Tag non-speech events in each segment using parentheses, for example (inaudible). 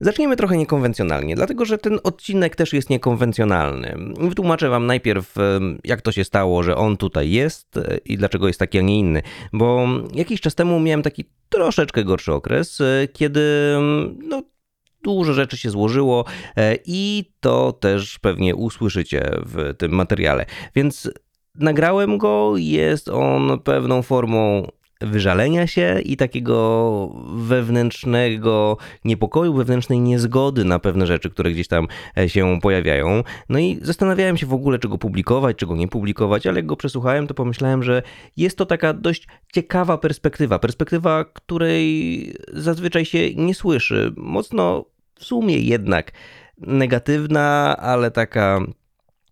Zacznijmy trochę niekonwencjonalnie, dlatego że ten odcinek też jest niekonwencjonalny. Wytłumaczę Wam najpierw, jak to się stało, że on tutaj jest e, i dlaczego jest taki, a nie inny. Bo jakiś czas temu miałem taki troszeczkę gorszy okres, e, kiedy no, dużo rzeczy się złożyło e, i to też pewnie usłyszycie w tym materiale. Więc nagrałem go, jest on pewną formą wyżalenia się i takiego wewnętrznego niepokoju, wewnętrznej niezgody na pewne rzeczy, które gdzieś tam e, się pojawiają. No i zastanawiałem się w ogóle, czego publikować, czego nie publikować, ale jak go przesłuchałem, to pomyślałem, że jest to taka dość ciekawa perspektywa. Perspektywa, której zazwyczaj się nie słyszy. Mocno w sumie jednak negatywna, ale taka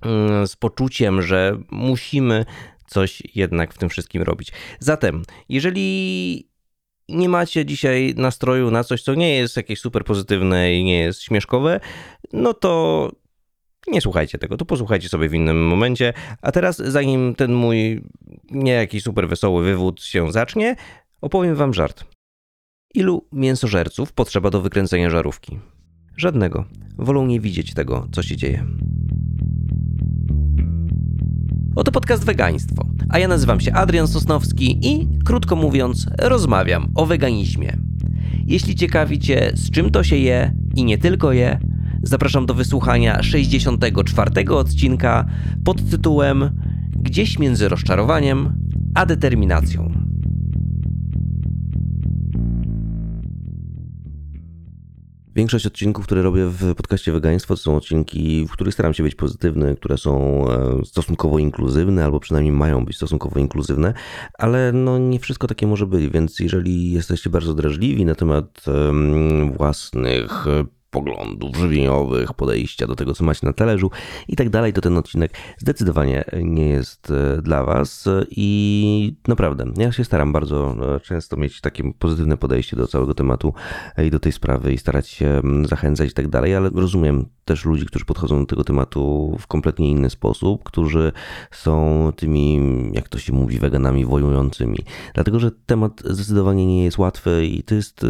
mm, z poczuciem, że musimy coś jednak w tym wszystkim robić. Zatem, jeżeli nie macie dzisiaj nastroju na coś, co nie jest jakieś super pozytywne i nie jest śmieszkowe, no to nie słuchajcie tego, to posłuchajcie sobie w innym momencie. A teraz, zanim ten mój nie jakiś super wesoły wywód się zacznie, opowiem wam żart. Ilu mięsożerców potrzeba do wykręcenia żarówki? Żadnego. Wolą nie widzieć tego, co się dzieje. Oto podcast Wegaństwo, a ja nazywam się Adrian Sosnowski i, krótko mówiąc, rozmawiam o weganizmie. Jeśli ciekawi Cię, z czym to się je i nie tylko je, zapraszam do wysłuchania 64 odcinka pod tytułem Gdzieś między rozczarowaniem a determinacją. Większość odcinków, które robię w podcaście Wegaństwo, to są odcinki, w których staram się być pozytywny, które są e, stosunkowo inkluzywne, albo przynajmniej mają być stosunkowo inkluzywne, ale no nie wszystko takie może być, więc jeżeli jesteście bardzo drażliwi na temat własnych poglądów żywieniowych, podejścia do tego, co macie na talerzu i tak dalej, to ten odcinek zdecydowanie nie jest e, dla Was i naprawdę, ja się staram bardzo e, często mieć takie pozytywne podejście do całego tematu i do tej sprawy i starać się zachęcać i tak dalej, ale rozumiem też ludzi, którzy podchodzą do tego tematu w kompletnie inny sposób, którzy są tymi, jak to się mówi, weganami wojującymi. Dlatego, że temat zdecydowanie nie jest łatwy i to jest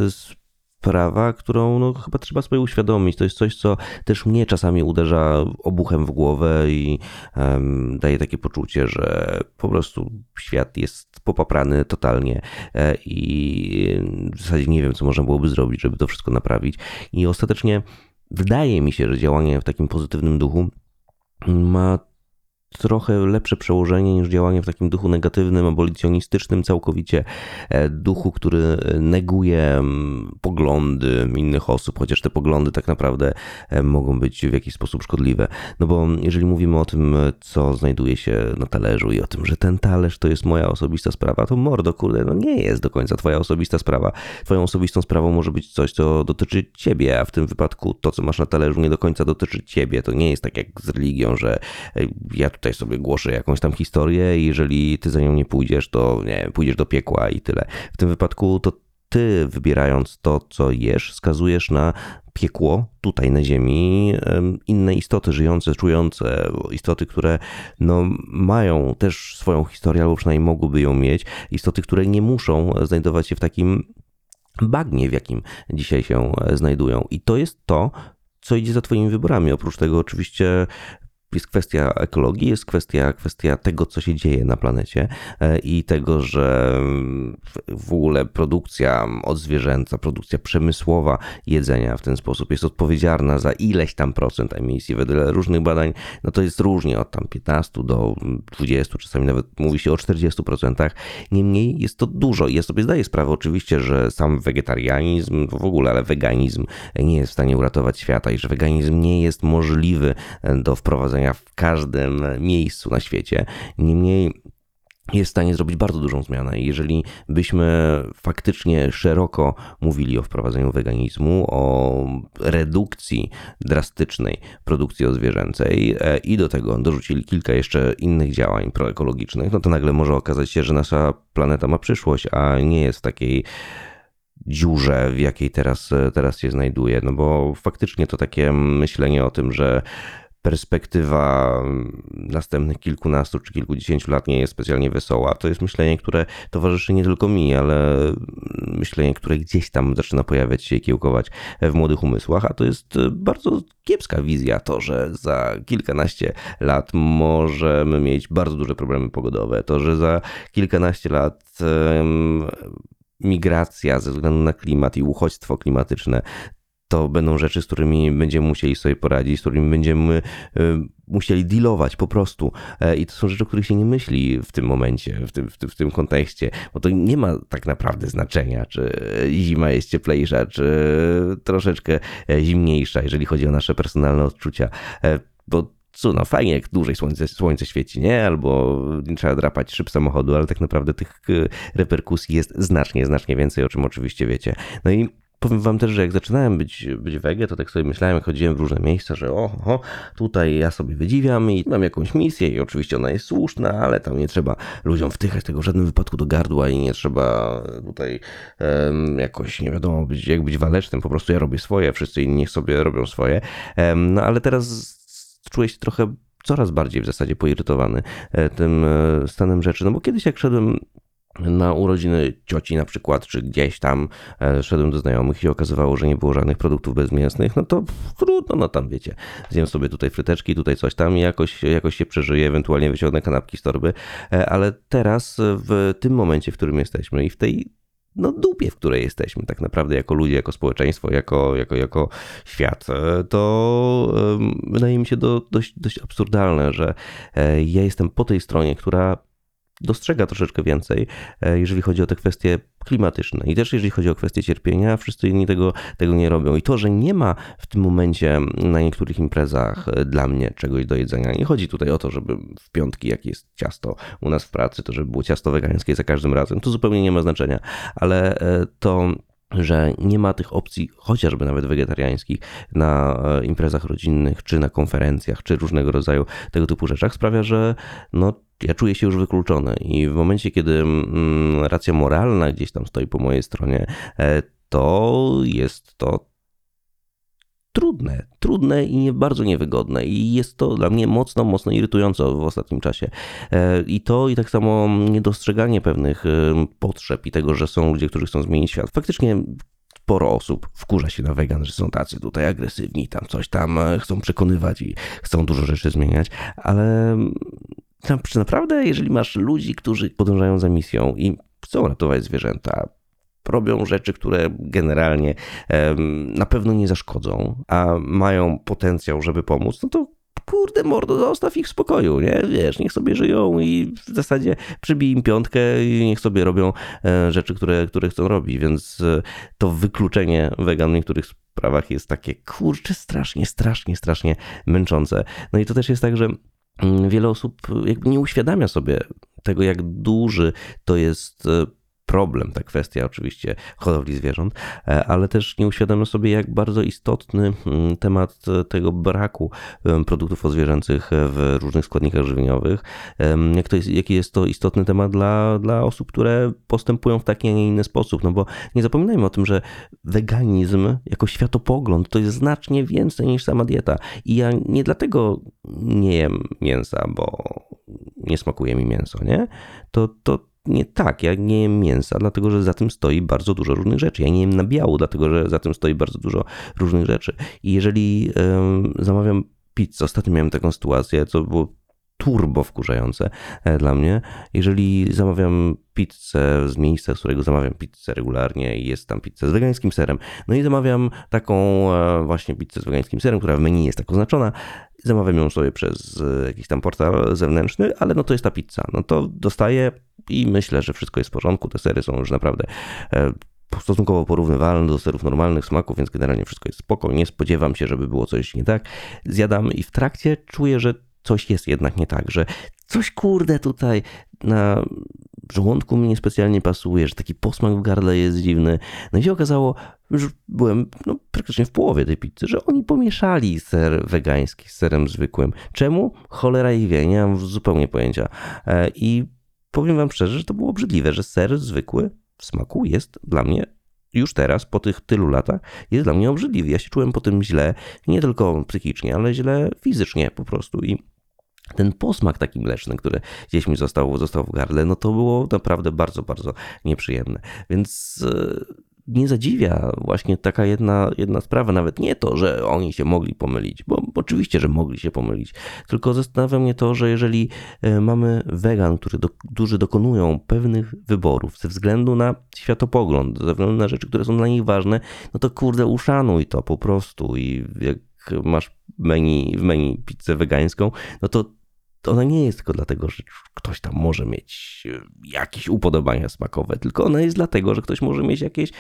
sprawa, którą no, chyba trzeba sobie uświadomić. To jest coś, co też mnie czasami uderza obuchem w głowę i um, daje takie poczucie, że po prostu świat jest popaprany totalnie e, i w zasadzie nie wiem, co można byłoby zrobić, żeby to wszystko naprawić. I ostatecznie wydaje mi się, że działanie w takim pozytywnym duchu ma trochę lepsze przełożenie niż działanie w takim duchu negatywnym, abolicjonistycznym, całkowicie e, duchu, który neguje mm, poglądy innych osób, chociaż te poglądy tak naprawdę e, mogą być w jakiś sposób szkodliwe. No bo jeżeli mówimy o tym, co znajduje się na talerzu i o tym, że ten talerz to jest moja osobista sprawa, to mordo, kurde, no nie jest do końca twoja osobista sprawa. Twoją osobistą sprawą może być coś, co dotyczy ciebie, a w tym wypadku to, co masz na talerzu, nie do końca dotyczy ciebie. To nie jest tak jak z religią, że e, ja tutaj sobie głoszę jakąś tam historię i jeżeli ty za nią nie pójdziesz, to nie wiem, pójdziesz do piekła i tyle. W tym wypadku to ty wybierając to, co jesz, skazujesz na piekło tutaj na ziemi inne istoty żyjące, czujące, istoty, które no, mają też swoją historię, albo przynajmniej mogłyby ją mieć, istoty, które nie muszą znajdować się w takim bagnie, w jakim dzisiaj się znajdują. I to jest to, co idzie za Twoimi wyborami. Oprócz tego, oczywiście, jest kwestia ekologii, jest kwestia, kwestia tego, co się dzieje na planecie e, i tego, że w ogóle produkcja odzwierzęca, produkcja przemysłowa jedzenia w ten sposób jest odpowiedzialna za ileś tam procent emisji. Wedle różnych badań, no to jest różnie od tam 15 do 20, czasami nawet mówi się o 40%. Niemniej jest to dużo ja sobie zdaję sprawę oczywiście, że sam wegetarianizm w ogóle, ale weganizm nie jest w stanie uratować świata i że weganizm nie jest możliwy do wprowadzenia w każdym miejscu na świecie. Niemniej jest w stanie zrobić bardzo dużą zmianę. Jeżeli byśmy faktycznie szeroko mówili o wprowadzeniu weganizmu, o redukcji drastycznej produkcji odzwierzęcej e, i do tego dorzucili kilka jeszcze innych działań proekologicznych, no to nagle może okazać się, że nasza planeta ma przyszłość, a nie jest w takiej dziurze, w jakiej teraz, teraz się znajduje. No bo faktycznie to takie myślenie o tym, że perspektywa następnych kilkunastu czy kilkudziesięciu lat nie jest specjalnie wesoła. To jest myślenie, które towarzyszy nie tylko mi, ale myślenie, które gdzieś tam zaczyna pojawiać się i kiełkować w młodych umysłach, a to jest bardzo kiepska wizja to, że za kilkanaście lat możemy mieć bardzo duże problemy pogodowe, to, że za kilkanaście lat migracja ze względu na klimat i uchodźstwo klimatyczne to będą rzeczy, z którymi będziemy musieli sobie poradzić, z którymi będziemy y, musieli dealować po prostu. E, I to są rzeczy, o których się nie myśli w tym momencie, w tym, w tym, w tym kontekście, bo to nie ma tak naprawdę znaczenia, czy zima jest cieplejsza, czy troszeczkę e, zimniejsza, jeżeli chodzi o nasze personalne odczucia. E, bo co, no fajnie, jak dłużej słońce, słońce świeci, nie? Albo nie trzeba drapać szyb samochodu, ale tak naprawdę tych reperkusji jest znacznie, znacznie więcej, o czym oczywiście wiecie. No i powiem wam też, że jak zaczynałem być, być wege, to tak sobie myślałem, jak chodziłem w różne miejsca, że oho, tutaj ja sobie wydziwiam i mam jakąś misję i oczywiście ona jest słuszna, ale tam nie trzeba ludziom wtychać tego w żadnym wypadku do gardła i nie trzeba tutaj um, jakoś, nie wiadomo, być, jak być walecznym, po prostu ja robię swoje, wszyscy inni sobie robią swoje. Um, no ale teraz czuję się trochę coraz bardziej w zasadzie poirytowany e, tym e, stanem rzeczy, no bo kiedyś jak szedłem na urodziny cioci na przykład, czy gdzieś tam e, szedłem do znajomych i okazywało, że nie było żadnych produktów bezmięsnych, no to trudno, no tam wiecie, zjem sobie tutaj fryteczki, tutaj coś tam i jakoś, jakoś się przeżyje, ewentualnie wyciągnę kanapki z torby, e, ale teraz w tym momencie, w którym jesteśmy i w tej no, dupie, w której jesteśmy tak naprawdę jako ludzie, jako społeczeństwo, jako, jako, jako świat, e, to wydaje mi się do, dość, dość absurdalne, że ja jestem po tej stronie, która dostrzega troszeczkę więcej, e, jeżeli chodzi o te kwestie klimatyczne. I też jeżeli chodzi o kwestie cierpienia, wszyscy inni tego, tego nie robią. I to, że nie ma w tym momencie na niektórych imprezach e, dla mnie czegoś do jedzenia. Nie chodzi tutaj o to, żeby w piątki, jak jest ciasto u nas w pracy, to żeby było ciasto wegańskie za każdym razem. To zupełnie nie ma znaczenia, ale e, to że nie ma tych opcji, chociażby nawet wegetariańskich, na imprezach rodzinnych, czy na konferencjach, czy różnego rodzaju tego typu rzeczach, sprawia, że no, ja czuję się już wykluczony i w momencie, kiedy mm, racja moralna gdzieś tam stoi po mojej stronie, e, to jest to trudne, trudne i bardzo niewygodne i jest to dla mnie mocno, mocno irytujące w ostatnim czasie. E, I to i tak samo niedostrzeganie pewnych e, potrzeb i tego, że są ludzie, którzy chcą zmienić świat. Faktycznie sporo osób wkurza się na wegan, że są tacy tutaj agresywni, tam coś tam chcą przekonywać i chcą dużo rzeczy zmieniać, ale naprawdę, jeżeli masz ludzi, którzy podążają za misją i chcą ratować zwierzęta, robią rzeczy, które generalnie na pewno nie zaszkodzą, a mają potencjał, żeby pomóc, no to kurde mordo, zostaw ich w spokoju, nie? Wiesz, niech sobie żyją i w zasadzie przybij im piątkę i niech sobie robią e, rzeczy, które, które chcą robić, więc e, to wykluczenie wegan w niektórych sprawach jest takie, kurczę, strasznie, strasznie, strasznie męczące. No i to też jest tak, że wiele osób jakby nie uświadamia sobie tego, jak duży to jest e, problem, ta kwestia oczywiście hodowli zwierząt, e, ale też nie uświadamia sobie, jak bardzo istotny mm, temat tego braku produktów odzwierzęcych w różnych składnikach żywieniowych, jak to jest, jaki jest to istotny temat dla, dla osób, które postępują w taki, a nie inny sposób. No bo nie zapominajmy o tym, że weganizm jako światopogląd to jest znacznie więcej niż sama dieta. I ja nie dlatego nie jem mięsa, bo nie smakuje mi mięso, nie? To, to nie tak, ja nie jem mięsa, dlatego że za tym stoi bardzo dużo różnych rzeczy. Ja nie jem nabiału, dlatego że za tym stoi bardzo dużo różnych rzeczy. I jeżeli um, zamawiam pizzę, ostatnio miałem taką sytuację, co było turbo wkurzające e, dla mnie. Jeżeli zamawiam pizzę z miejsca, z którego zamawiam pizzę regularnie i jest tam pizza z wegańskim serem, no i zamawiam taką e, właśnie pizzę z wegańskim serem, która w menu jest tak oznaczona, zamawiam ją sobie przez e, jakiś tam portal zewnętrzny, ale no to jest ta pizza. No to dostaję i myślę, że wszystko jest w porządku. Te sery są już naprawdę stosunkowo porównywalne do serów normalnych smaków, więc generalnie wszystko jest spoko. Nie spodziewam się, żeby było coś nie tak. Zjadam i w trakcie czuję, że coś jest jednak nie tak, że coś kurde tutaj na żołądku mi niespecjalnie pasuje, że taki posmak w gardle jest dziwny. No i się okazało, że byłem no, praktycznie w połowie tej pizzy, że oni pomieszali ser wegański z serem zwykłym. Czemu? Cholera i wie, nie mam zupełnie pojęcia. E, I powiem wam szczerze, że to było obrzydliwe, że ser zwykły w smaku jest dla mnie już teraz, po tych tylu latach, jest dla mnie obrzydliwy. Ja się czułem po tym źle, nie tylko psychicznie, ale źle fizycznie po prostu. I ten posmak taki mleczny, który gdzieś mi został, został w gardle, no to było naprawdę bardzo, bardzo nieprzyjemne. Więc e, nie zadziwia właśnie taka jedna, jedna sprawa, nawet nie to, że oni się mogli pomylić, bo oczywiście, że mogli się pomylić, tylko zastanawia mnie to, że jeżeli e, mamy wegan, który do, którzy dokonują pewnych wyborów ze względu na światopogląd, ze względu na rzeczy, które są dla nich ważne, no to kurde uszanuj to po prostu i jak masz menu, w menu pizzę wegańską, no to ona nie jest tylko dlatego, że ktoś tam może mieć e, jakieś upodobania smakowe, tylko ona jest dlatego, że ktoś może mieć jakieś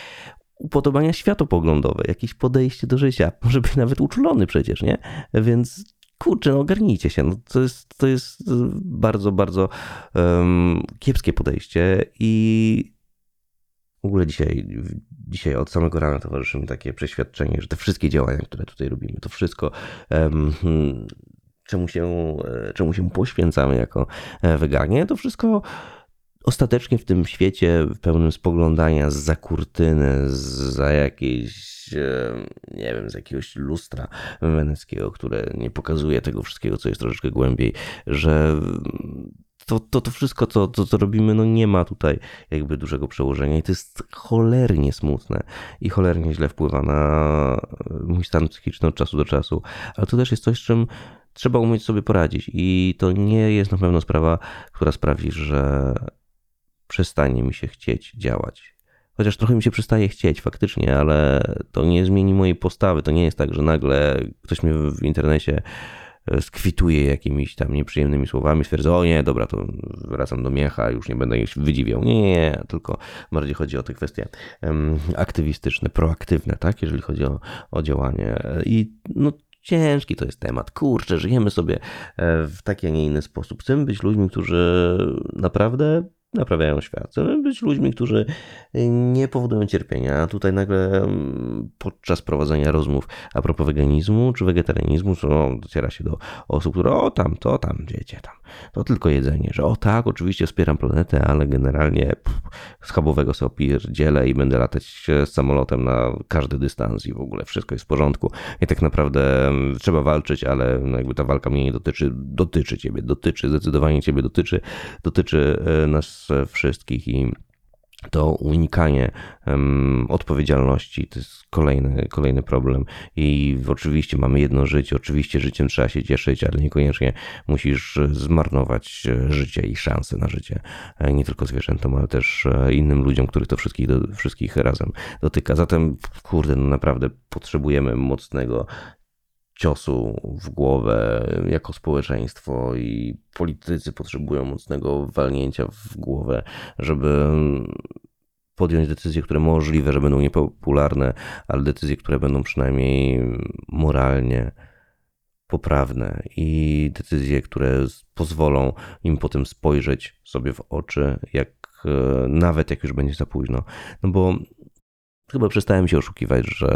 upodobania światopoglądowe, jakieś podejście do życia. (laughs) Może być nawet uczulony przecież, nie? Więc kurczę, no ogarnijcie się. No, to, jest, to jest bardzo, bardzo um, kiepskie podejście i w ogóle dzisiaj, dzisiaj od samego rana towarzyszy mi takie przeświadczenie, że te wszystkie działania, które tutaj robimy, to wszystko um, czemu się, e, czemu się poświęcamy jako e, weganie, to wszystko ostatecznie w tym świecie pełnym spoglądania za kurtyny, za jakieś, e, nie wiem, z jakiegoś lustra weneckiego, które nie pokazuje tego wszystkiego, co jest troszeczkę głębiej, że to, to, to wszystko, co, co robimy, no nie ma tutaj jakby dużego przełożenia i to jest cholernie smutne i cholernie źle wpływa na mój stan psychiczny od czasu do czasu, ale to też jest coś, z czym trzeba umieć sobie poradzić i to nie jest na pewno sprawa, która sprawi, że przestanie mi się chcieć działać. Chociaż trochę mi się przestaje chcieć faktycznie, ale to nie zmieni mojej postawy. To nie jest tak, że nagle ktoś mnie w internecie e, skwituje jakimiś tam nieprzyjemnymi słowami, stwierdza, o nie, dobra, to wracam do miecha, już nie będę ich wydziwiał. Nie, nie, nie, tylko bardziej chodzi o te kwestie aktywistyczne, proaktywne, tak, jeżeli chodzi o, o działanie. I no, Ciężki to jest temat. Kurczę, żyjemy sobie e, w taki, a nie inny sposób. Chcemy być ludźmi, którzy naprawdę naprawiają świat. Chcemy być ludźmi, którzy nie powodują cierpienia. A tutaj nagle mm, podczas prowadzenia rozmów a propos weganizmu czy wegetarianizmu, no, dociera się do osób, które o tam, to tam, wiecie, tam, to tylko jedzenie, że o tak, oczywiście wspieram planetę, ale generalnie pff, schabowego sobie opierdzielę i będę latać z samolotem na każdy dystans i w ogóle wszystko jest w porządku. I tak naprawdę mm, trzeba walczyć, ale no jakby ta walka mnie nie dotyczy, dotyczy ciebie, dotyczy, zdecydowanie ciebie dotyczy, dotyczy e, nas wszystkich i to unikanie um, odpowiedzialności to jest kolejny, kolejny problem. I oczywiście mamy jedno życie, oczywiście życiem trzeba się cieszyć, ale niekoniecznie musisz zmarnować życie i szanse na życie. E, nie tylko zwierzętom, ale też e, innym ludziom, których to wszystkich, do, wszystkich razem dotyka. Zatem, kurde, no naprawdę potrzebujemy mocnego ciosu w głowę jako społeczeństwo i politycy potrzebują mocnego walnięcia w głowę, żeby podjąć decyzje, które możliwe, że będą niepopularne, ale decyzje, które będą przynajmniej moralnie poprawne i decyzje, które pozwolą im potem spojrzeć sobie w oczy, jak nawet jak już będzie za późno. No bo chyba przestałem się oszukiwać, że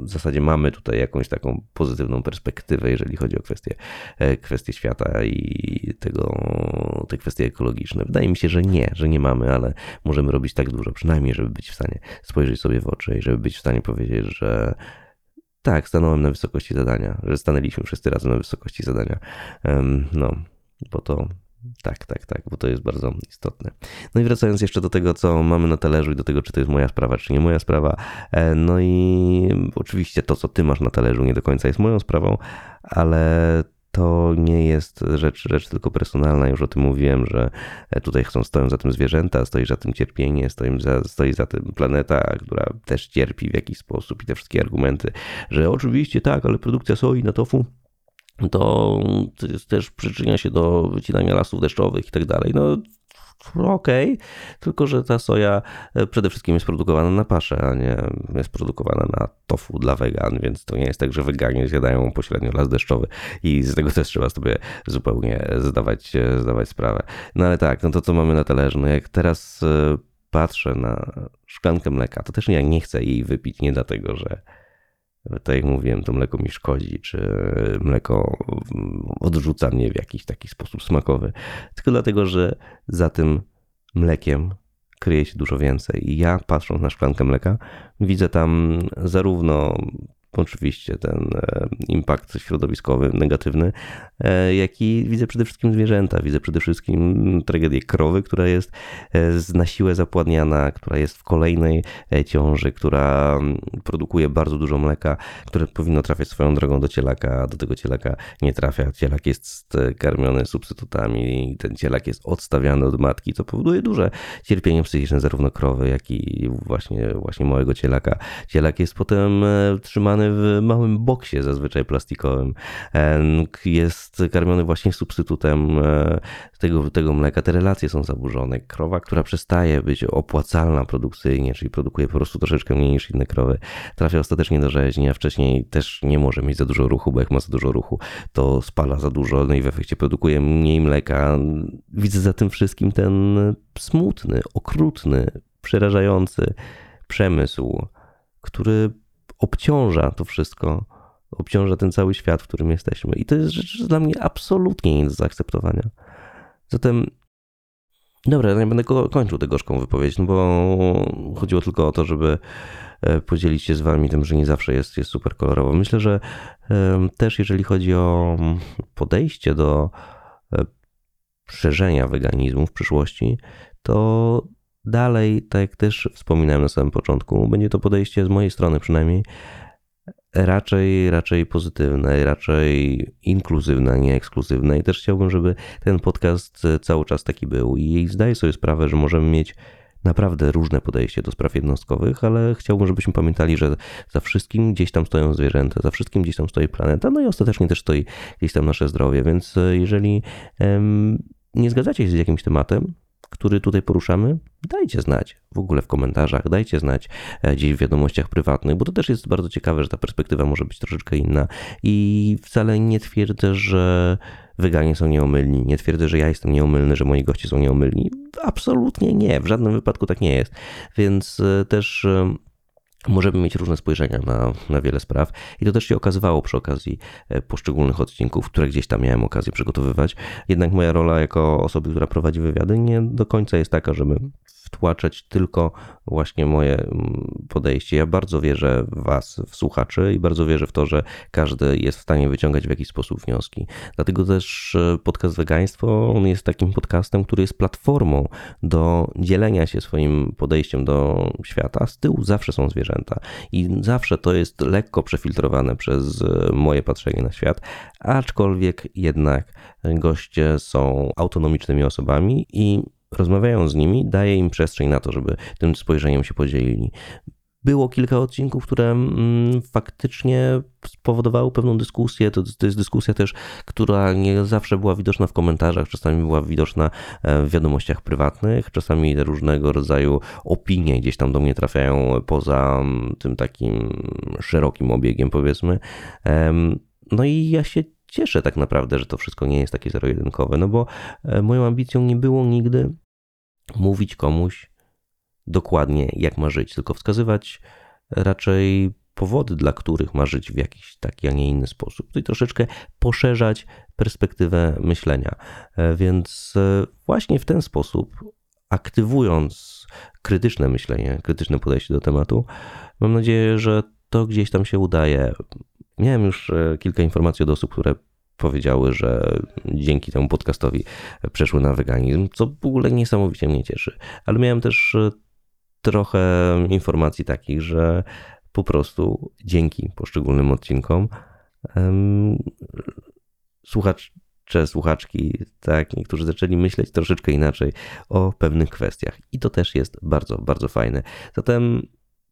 w zasadzie mamy tutaj jakąś taką pozytywną perspektywę, jeżeli chodzi o kwestie, e, kwestie świata i tego, te kwestie ekologiczne. Wydaje mi się, że nie, że nie mamy, ale możemy robić tak dużo, przynajmniej, żeby być w stanie spojrzeć sobie w oczy i żeby być w stanie powiedzieć, że tak, stanąłem na wysokości zadania, że stanęliśmy wszyscy razem na wysokości zadania. No, bo to tak, tak, tak, bo to jest bardzo istotne. No i wracając jeszcze do tego, co mamy na talerzu i do tego, czy to jest moja sprawa, czy nie moja sprawa. E, no i oczywiście to, co ty masz na talerzu, nie do końca jest moją sprawą, ale to nie jest rzecz, rzecz tylko personalna. Już o tym mówiłem, że tutaj chcą, stoją za tym zwierzęta, stoi za tym cierpienie, stoi za, stoi za tym planeta, która też cierpi w jakiś sposób i te wszystkie argumenty, że oczywiście tak, ale produkcja soi na tofu to też przyczynia się do wycinania lasów deszczowych i tak dalej. No okej, okay. tylko że ta soja e, przede wszystkim jest produkowana na paszę, a nie jest produkowana na tofu dla wegan, więc to nie jest tak, że weganie zjadają pośrednio las deszczowy i z tego też trzeba sobie zupełnie zdawać, e, zdawać sprawę. No ale tak, no to co mamy na talerzu, no jak teraz e, patrzę na szklankę mleka, to też ja nie chcę jej wypić, nie dlatego, że tak jak mówiłem, to mleko mi szkodzi, czy mleko odrzuca mnie w jakiś taki sposób smakowy, tylko dlatego, że za tym mlekiem kryje się dużo więcej. I ja patrząc na szklankę mleka, widzę tam zarówno oczywiście ten e, impact środowiskowy negatywny, e, jaki widzę przede wszystkim zwierzęta. Widzę przede wszystkim tragedię krowy, która jest e, na siłę zapładniana, która jest w kolejnej ciąży, która produkuje bardzo dużo mleka, które powinno trafiać swoją drogą do cielaka, a do tego cielaka nie trafia. Cielak jest karmiony substytutami ten cielak jest odstawiany od matki, co powoduje duże cierpienie psychiczne zarówno krowy, jak i właśnie, właśnie małego cielaka. Cielak jest potem trzymany w małym boksie, zazwyczaj plastikowym. Jest karmiony właśnie substytutem e, tego, tego mleka. Te relacje są zaburzone. Krowa, która przestaje być opłacalna produkcyjnie, czyli produkuje po prostu troszeczkę mniej niż inne krowy, trafia ostatecznie do rzeźni, a wcześniej też nie może mieć za dużo ruchu, bo jak ma za dużo ruchu, to spala za dużo, no i w efekcie produkuje mniej mleka. Widzę za tym wszystkim ten smutny, okrutny, przerażający przemysł, który obciąża to wszystko, obciąża ten cały świat, w którym jesteśmy. I to jest rzecz dla mnie absolutnie nie do zaakceptowania. Zatem, dobra, nie będę kończył tę gorzką wypowiedź, no bo chodziło tylko o to, żeby e, podzielić się z wami tym, że nie zawsze jest, jest super kolorowo. Myślę, że też jeżeli chodzi o podejście do e, szerzenia weganizmu w przyszłości, to Dalej, tak jak też wspominałem na samym początku, będzie to podejście z mojej strony przynajmniej raczej, raczej pozytywne, raczej inkluzywne, nie ekskluzywne. I też chciałbym, żeby ten podcast cały czas taki był. I zdaję sobie sprawę, że możemy mieć naprawdę różne podejście do spraw jednostkowych, ale chciałbym, żebyśmy pamiętali, że za wszystkim gdzieś tam stoją zwierzęta, za wszystkim gdzieś tam stoi planeta, no i ostatecznie też stoi gdzieś tam nasze zdrowie, więc jeżeli um, nie zgadzacie się z jakimś tematem, który tutaj poruszamy, dajcie znać w ogóle w komentarzach, dajcie znać e, gdzieś w wiadomościach prywatnych, bo to też jest bardzo ciekawe, że ta perspektywa może być troszeczkę inna i wcale nie twierdzę, że weganie są nieomylni, nie twierdzę, że ja jestem nieomylny, że moi goście są nieomylni. Absolutnie nie, w żadnym wypadku tak nie jest. Więc e, też e, Możemy mieć różne spojrzenia na, na wiele spraw i to też się okazywało przy okazji e, poszczególnych odcinków, które gdzieś tam miałem okazję przygotowywać. Jednak moja rola jako osoby, która prowadzi wywiady, nie do końca jest taka, żeby wtłaczać tylko właśnie moje mm, podejście. Ja bardzo wierzę w Was, w słuchaczy, i bardzo wierzę w to, że każdy jest w stanie wyciągać w jakiś sposób wnioski. Dlatego też e, podcast Wegaństwo on jest takim podcastem, który jest platformą do dzielenia się swoim podejściem do świata. Z tyłu zawsze są zwierzęta i zawsze to jest lekko przefiltrowane przez e, moje patrzenie na świat, aczkolwiek jednak goście są autonomicznymi osobami i rozmawiając z nimi, daje im przestrzeń na to, żeby tym spojrzeniem się podzielili. Było kilka odcinków, które mm, faktycznie spowodowały pewną dyskusję. To, to jest dyskusja też, która nie zawsze była widoczna w komentarzach, czasami była widoczna e, w wiadomościach prywatnych, czasami różnego rodzaju opinie gdzieś tam do mnie trafiają poza mm, tym takim szerokim obiegiem, powiedzmy. No i ja się cieszę tak naprawdę, że to wszystko nie jest takie zero-jedynkowe, no bo e, moją ambicją nie było nigdy mówić komuś dokładnie, jak ma żyć, tylko wskazywać raczej powody, dla których ma żyć w jakiś taki, a nie inny sposób. I troszeczkę poszerzać perspektywę myślenia. E, więc e, właśnie w ten sposób, aktywując krytyczne myślenie, krytyczne podejście do tematu, mam nadzieję, że to gdzieś tam się udaje. Miałem już e, kilka informacji od osób, które powiedziały, że dzięki temu podcastowi przeszły na weganizm, co w ogóle niesamowicie mnie cieszy. Ale miałem też e, trochę informacji takich, że po prostu dzięki poszczególnym odcinkom um, słuchacze, słuchaczki, tak, niektórzy zaczęli myśleć troszeczkę inaczej o pewnych kwestiach. I to też jest bardzo, bardzo fajne. Zatem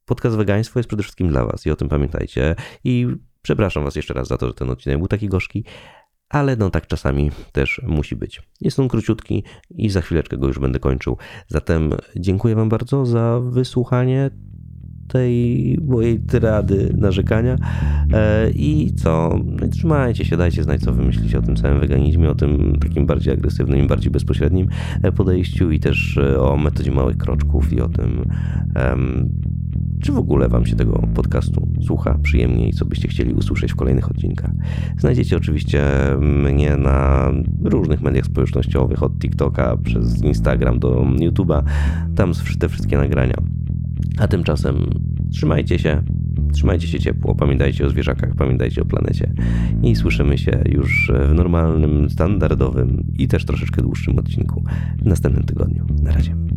podcast Wegaństwo jest przede wszystkim dla Was i o tym pamiętajcie. I przepraszam Was jeszcze raz za to, że ten odcinek był taki gorzki, ale no tak czasami też musi być. Jest on króciutki i za chwileczkę go już będę kończył. Zatem dziękuję Wam bardzo za wysłuchanie tej mojej tyrady narzekania. E, I co? No trzymajcie się, dajcie znać, co wy myślicie o tym całym weganizmie, o tym takim bardziej agresywnym i bardziej bezpośrednim e, podejściu i też e, o metodzie małych kroczków i o tym, czy w ogóle Wam się tego podcastu słucha przyjemnie i co byście chcieli usłyszeć w kolejnych odcinkach. Znajdziecie oczywiście mnie na różnych mediach społecznościowych, od TikToka przez Instagram do YouTube'a. Tam te wszystkie nagrania. A tymczasem trzymajcie się, trzymajcie się ciepło, pamiętajcie o zwierzakach, pamiętajcie o planecie i słyszymy się już w normalnym, standardowym i też troszeczkę dłuższym odcinku w następnym tygodniu. Na razie.